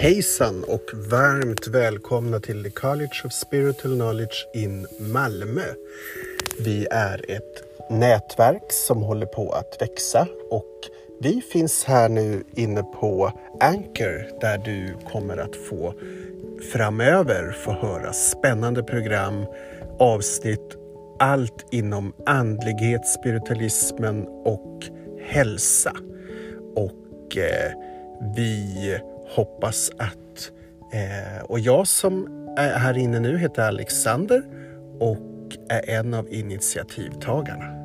Hejsan och varmt välkomna till The College of Spiritual Knowledge in Malmö. Vi är ett nätverk som håller på att växa och vi finns här nu inne på Anchor där du kommer att få framöver få höra spännande program, avsnitt, allt inom andlighet, spiritualismen och hälsa. Och eh, vi hoppas att... Eh, och jag som är här inne nu heter Alexander och är en av initiativtagarna.